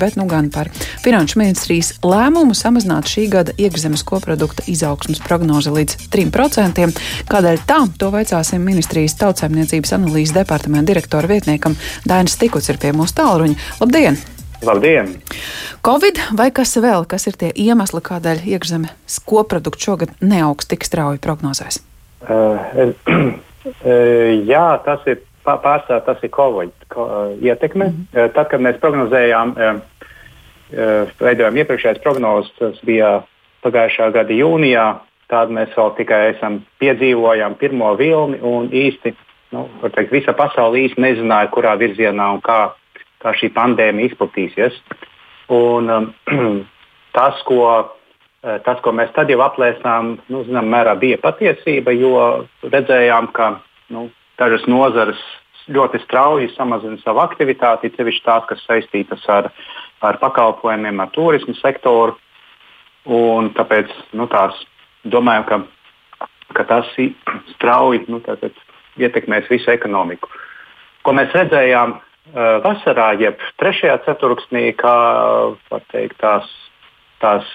bet nu gan par Finanšu ministrijas lēmumu samazināt šī gada iekšzemes koprodukta izaugsmas prognozi līdz 3%. Kādēļ tā? To vaicāsim ministrijas tautsēmniecības analīzes departamenta direktora vietniekam Dainis Tikuts ir pie mūsu tālruņa. Labdien! Labdien! Covid vai kas vēl, kas ir tie iemesli, kādēļ iekšzemes koprodukts šogad neaugs tik strauji prognozēs? Uh, jā, tas ir pārsvarā tas ir Covid ko, ietekme. Mm -hmm. Tad, kad mēs prognozējām, veidojām iepriekšējās prognozes, tas bija pagājušā gada jūnijā. Tādu mēs vēl tikai esam piedzīvojām pirmo vilni un īsti, nu, teikt, visa pasaule īsti nezināja, kurā virzienā un kā, kā šī pandēmija izplatīsies. Un, um, tas, ko, tas, ko mēs tad jau aplēsām, nu, zinām, mērā bija patiesība, jo redzējām, ka nu, dažas nozares ļoti strauji samazina savu aktivitāti, sevišķi tās, kas saistītas ar, ar pakalpojumiem, ar turismu sektoru. Un tāpēc nu, tās, domājam, ka, ka tas strauji nu, tātad, ietekmēs visu ekonomiku. Ko mēs redzējām uh, vasarā, jeb trešajā ceturksnī, kā teikt, tās, tās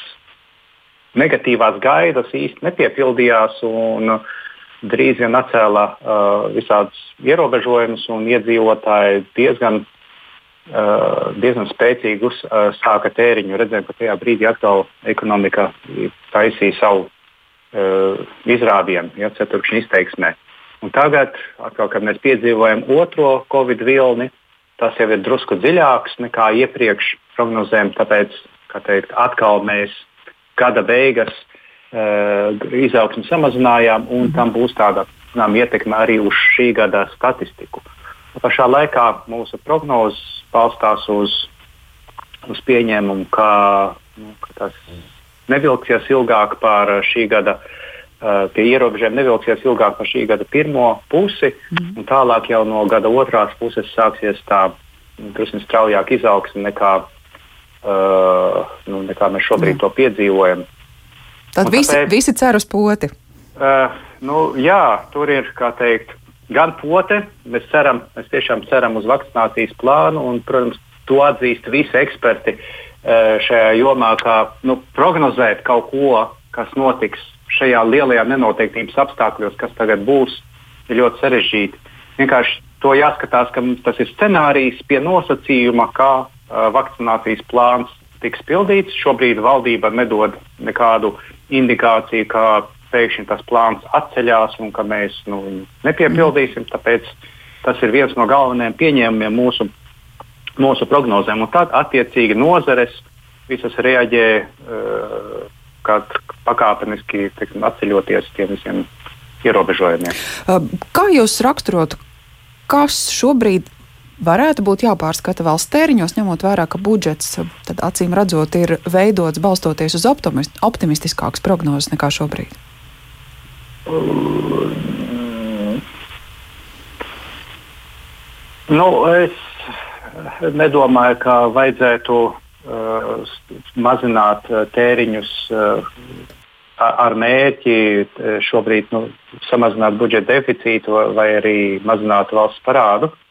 negatīvās gaidas īsti nepiepildījās. Un, uh, drīz vien atcēla uh, visādus ierobežojumus, un iedzīvotāji diezgan, uh, diezgan spēcīgi uzsāka uh, tēriņu. Redzējām, ka tajā brīdī atkal ekonomika taisīja savu uh, izrāvienu, ja ceturkšņa izteiksmē. Un tagad, atkal, kad mēs piedzīvojam otro covid vilni, tas jau ir drusku dziļāks nekā iepriekš prognozējām. Tāpēc, kā teikt, atkal mēs gada beigas Uh, izaugsmu samazinājām, un mhm. tam būs tāda zinām, ietekme arī uz šī gada statistiku. Pašā laikā mūsu prognozes balstās uz, uz pieņēmumu, ka, nu, ka tas nevilksies ilgāk par šī gada. Uh, tie ierobežojumi nevilksies ilgāk par šī gada pirmo pusi, mm. un tālāk jau no gada otrās puses sāksies tā drusku straujāka izaugsme nekā, uh, nu, nekā mēs šobrīd mm. to piedzīvojam. Tad visi, tāpēc, visi cer uz poti. Uh, nu, jā, tur ir teikt, gan pote, mēs, ceram, mēs tiešām ceram uz vakcinācijas plānu, un, protams, to atzīst visi eksperti uh, šajā jomā, kā nu, prognozēt kaut ko, kas notiks šajā lielajā nenoteiktības apstākļos, kas tagad būs, ir ļoti sarežģīti. Vienkārši to jāskatās, ka tas ir scenārijs pie nosacījuma, kā uh, vakcinācijas plāns tiks pildīts. Šobrīd valdība nedod nekādu indikāciju, ka pēkšņi tas plāns atceļās un ka mēs nu, nepiepildīsim. Tāpēc tas ir viens no galvenajiem pieņēmumiem mūsu, mūsu prognozēm. Un tad attiecīgi nozares visas reaģē uh, pakāpeniski teiksim, atceļoties tiem visiem ierobežojumiem. Kā jūs raksturotu, kas šobrīd varētu būt jāpārskata valsts tēriņos, ņemot vērā, ka budžets, acīm redzot, ir veidots balstoties uz optimistiskākas prognozes nekā šobrīd? Nu, es nedomāju, ka vajadzētu uh, mazināt uh, tēriņus uh, ar mērķi uh, šobrīd nu, samazināt budžeta deficītu vai arī mazināt valsts parādu. Uh,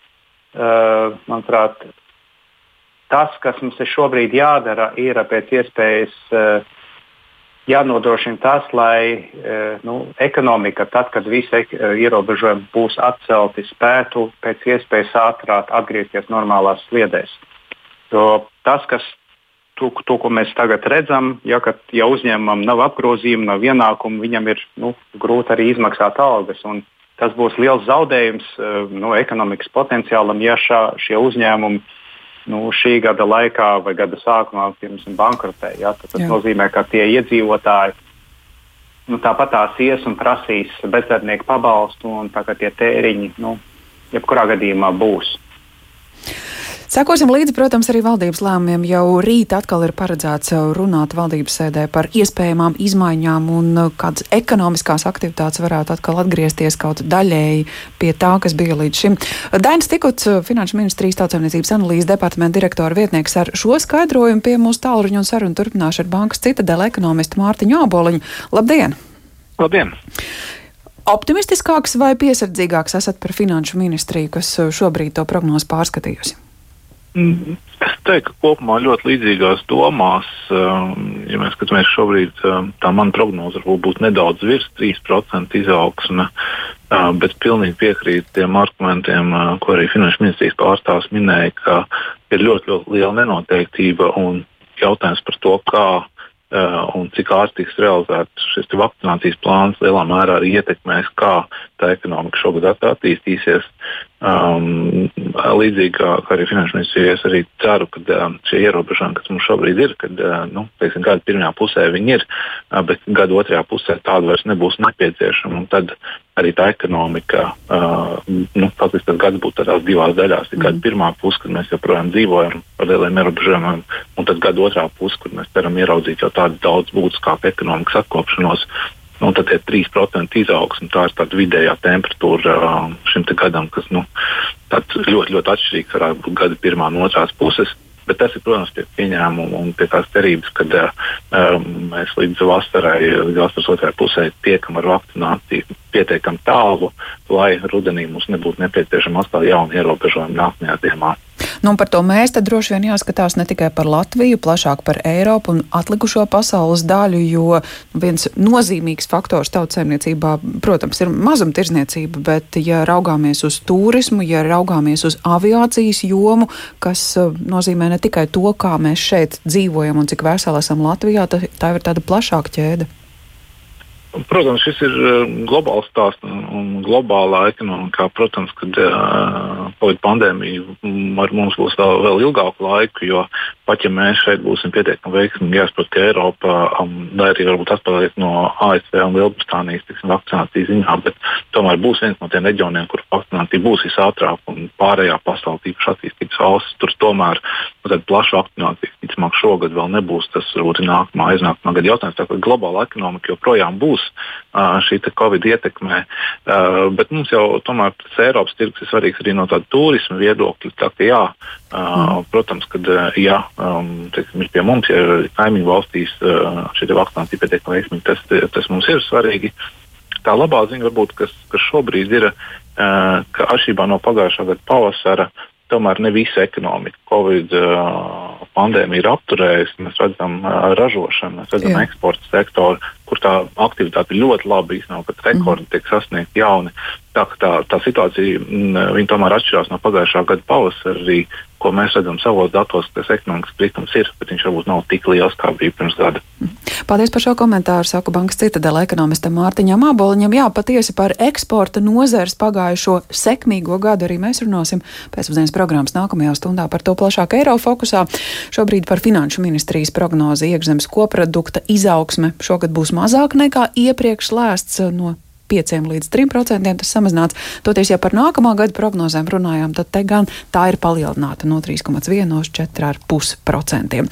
manuprāt, tas, kas mums ir šobrīd jādara, ir pēc iespējas eh, jānodrošina tas, lai eh, nu, ekonomika, tad, kad visi ierobežojumi būs atcelti, spētu pēc iespējas ātrāk atgriezties normālās sliedēs. Jo tas, kas to, to, ko mēs tagad redzam, ja, ka, ja uzņēmumam nav apgrozījuma, nav ienākumu, viņam ir nu, grūti arī izmaksāt algas. Un, tas būs liels zaudējums eh, no ekonomikas potenciālam, ja šā, šie uzņēmumi nu, šī gada laikā vai gada sākumā piemēram, bankrotē. Ja? Tas Jā. nozīmē, ka tie iedzīvotāji nu, tāpat tās ies un prasīs bezdarbnieku pabalstu, un tā, tie tēriņi nu, jebkurā gadījumā būs. Sekosim līdzi, protams, arī valdības lēmumiem. Jau rīt atkal ir paredzēts runāt valdības sēdē par iespējamām izmaiņām un kādas ekonomiskās aktivitātes varētu atkal atgriezties kaut daļēji pie tā, kas bija līdz šim. Dainis Tikuts, Finanšu ministrijas tautsēmniecības analīzes departamenta direktora vietnieks, ar šo skaidrojumu pie mūsu tālruņa un sarunu turpināšu ar bankas citadela ekonomistu Mārtiņu Āboliņu. Labdien! Labdien! Optimistiskāks vai piesardzīgāks esat par finanšu ministriju, kas šobrīd to prognozi pārskatījusi? Es teiktu, ka kopumā ļoti līdzīgās domās, um, ja mēs skatāmies šobrīd, um, tā mana prognoze varbūt būs nedaudz virs 3% izaugsme, uh, bet pilnīgi piekrītu tiem argumentiem, uh, ko arī Finanšu ministrijas pārstāvs minēja, ka ir ļoti, ļoti liela nenoteiktība un jautājums par to, kā Uh, un cik ātri tiks realizēts šis vakcinācijas plāns, lielā mērā arī ietekmēs, kā tā ekonomika šogad attīstīsies. Um, līdzīgi kā, kā arī finanšu ministrijas, arī ceru, ka šie ierobežojumi, kas mums šobrīd ir, kad nu, teiksim, gada pirmajā pusē viņi ir, bet gada otrajā pusē tāda vairs nebūs nepieciešama. Tad arī tā ekonomika, nu, faktiski tas gads būtu tādās divās daļās. Ir mm. gada pirmā puse, kad mēs joprojām dzīvojam ar lieliem ierobežojumiem, un tad gada otrā puse, kur mēs ceram ieraudzīt jau tādu daudz būtiskāku ekonomikas atkopšanos. Nu, tad ir 3% izaugsme. Tā ir tāda vidējā temperatūra šim gadam, kas nu, ļoti, ļoti atšķirīgs varētu būt gada pirmā un otrās puses. Bet tas ir, protams, pie pieņēmuma un pie tās cerības, ka um, mēs līdz vasarai, līdz vasaras otrajai pusē tiekam ar vakcināciju pietiekami tālu, lai rudenī mums nebūtu nepieciešama atkal jauna ierobežojuma nākamajā ziemā. Nu, par to mēs droši vien jāskatās ne tikai par Latviju, plašāk par Eiropu un atlikušo pasaules daļu, jo viens nozīmīgs faktors tautsēmniecībā, protams, ir mazumtirdzniecība, bet ja raugāmies uz turismu, ja raugāmies uz aviācijas jomu, kas uh, nozīmē ne tikai to, kā mēs šeit dzīvojam un cik veseli esam Latvijā, tā, tā ir tāda plašāka ķēde. Protams, šis ir eh, globāls stāsts un, globālā ekonomikā. Protams, ka uh, Covid pandēmija ar mums būs vēl, vēl ilgāku laiku, jo pat ja mēs šeit būsim pietiekami veiksmīgi, jāsaprot, ka Eiropa, um, lai arī varbūt atpaliek no ASV un Lielbritānijas tiksim, vakcinācijas ziņā, bet tomēr būs viens no tiem reģioniem, kur vakcinācija būs visātrāk un pārējā pasaulē, tīpaši attīstītas valstis, tur tomēr nu, plaša vakcinācija, ticamāk, šogad vēl nebūs. Tas varbūt nākamā, aiznākamā gada jautājums. Tā kā globāla ekonomika joprojām būs uh, šī Covid ietekmē, uh, bet mums jau tomēr tas Eiropas tirgus ir svarīgs arī no tāda turisma viedokļa. Tā kā jā, uh, protams, kad jā, um, teiksim, pie mums, ja ir kaimiņu valstīs uh, šī vakcinācija pietiekami veiksmīga, tas, tas mums ir svarīgi. Tā labā ziņa, varbūt, kas, kas šobrīd ir, uh, ka atšķirībā no pagājušā gada pavasara, tomēr ne visa ekonomika Covid uh, pandēmija ir apturējusi. Mēs redzam uh, ražošanu, mēs redzam Jā. eksporta sektoru, kur tā aktivitāte ir ļoti laba. Īstenībā pat rekordi mm. tiek sasniegti jauni. Tā, tā, tā situācija m, tomēr atšķirās no pagājušā gada pavasara. Arī ko mēs redzam savos datos, tas ekonomikas kritums ir, bet viņš varbūt nav tik liels, kā bija pirms gada. Paldies par šo komentāru, saka Bankas citadela ekonomistam Mārtiņam Aboliņam. Jā, patiesi par eksporta nozares pagājušo sekmīgo gadu arī mēs runāsim pēcpusdienas programmas nākamajā stundā par to plašāk Eiro fokusā. Šobrīd par Finanšu ministrijas prognozi iekšzemes koprodukta izaugsme šogad būs mazāk nekā iepriekš lēsts no 5 līdz 3 procentiem tas samazināts. Toties, ja par nākamā gada prognozēm runājām, tad te gan tā ir palielināta no 3,1 uz 4,5 procentiem.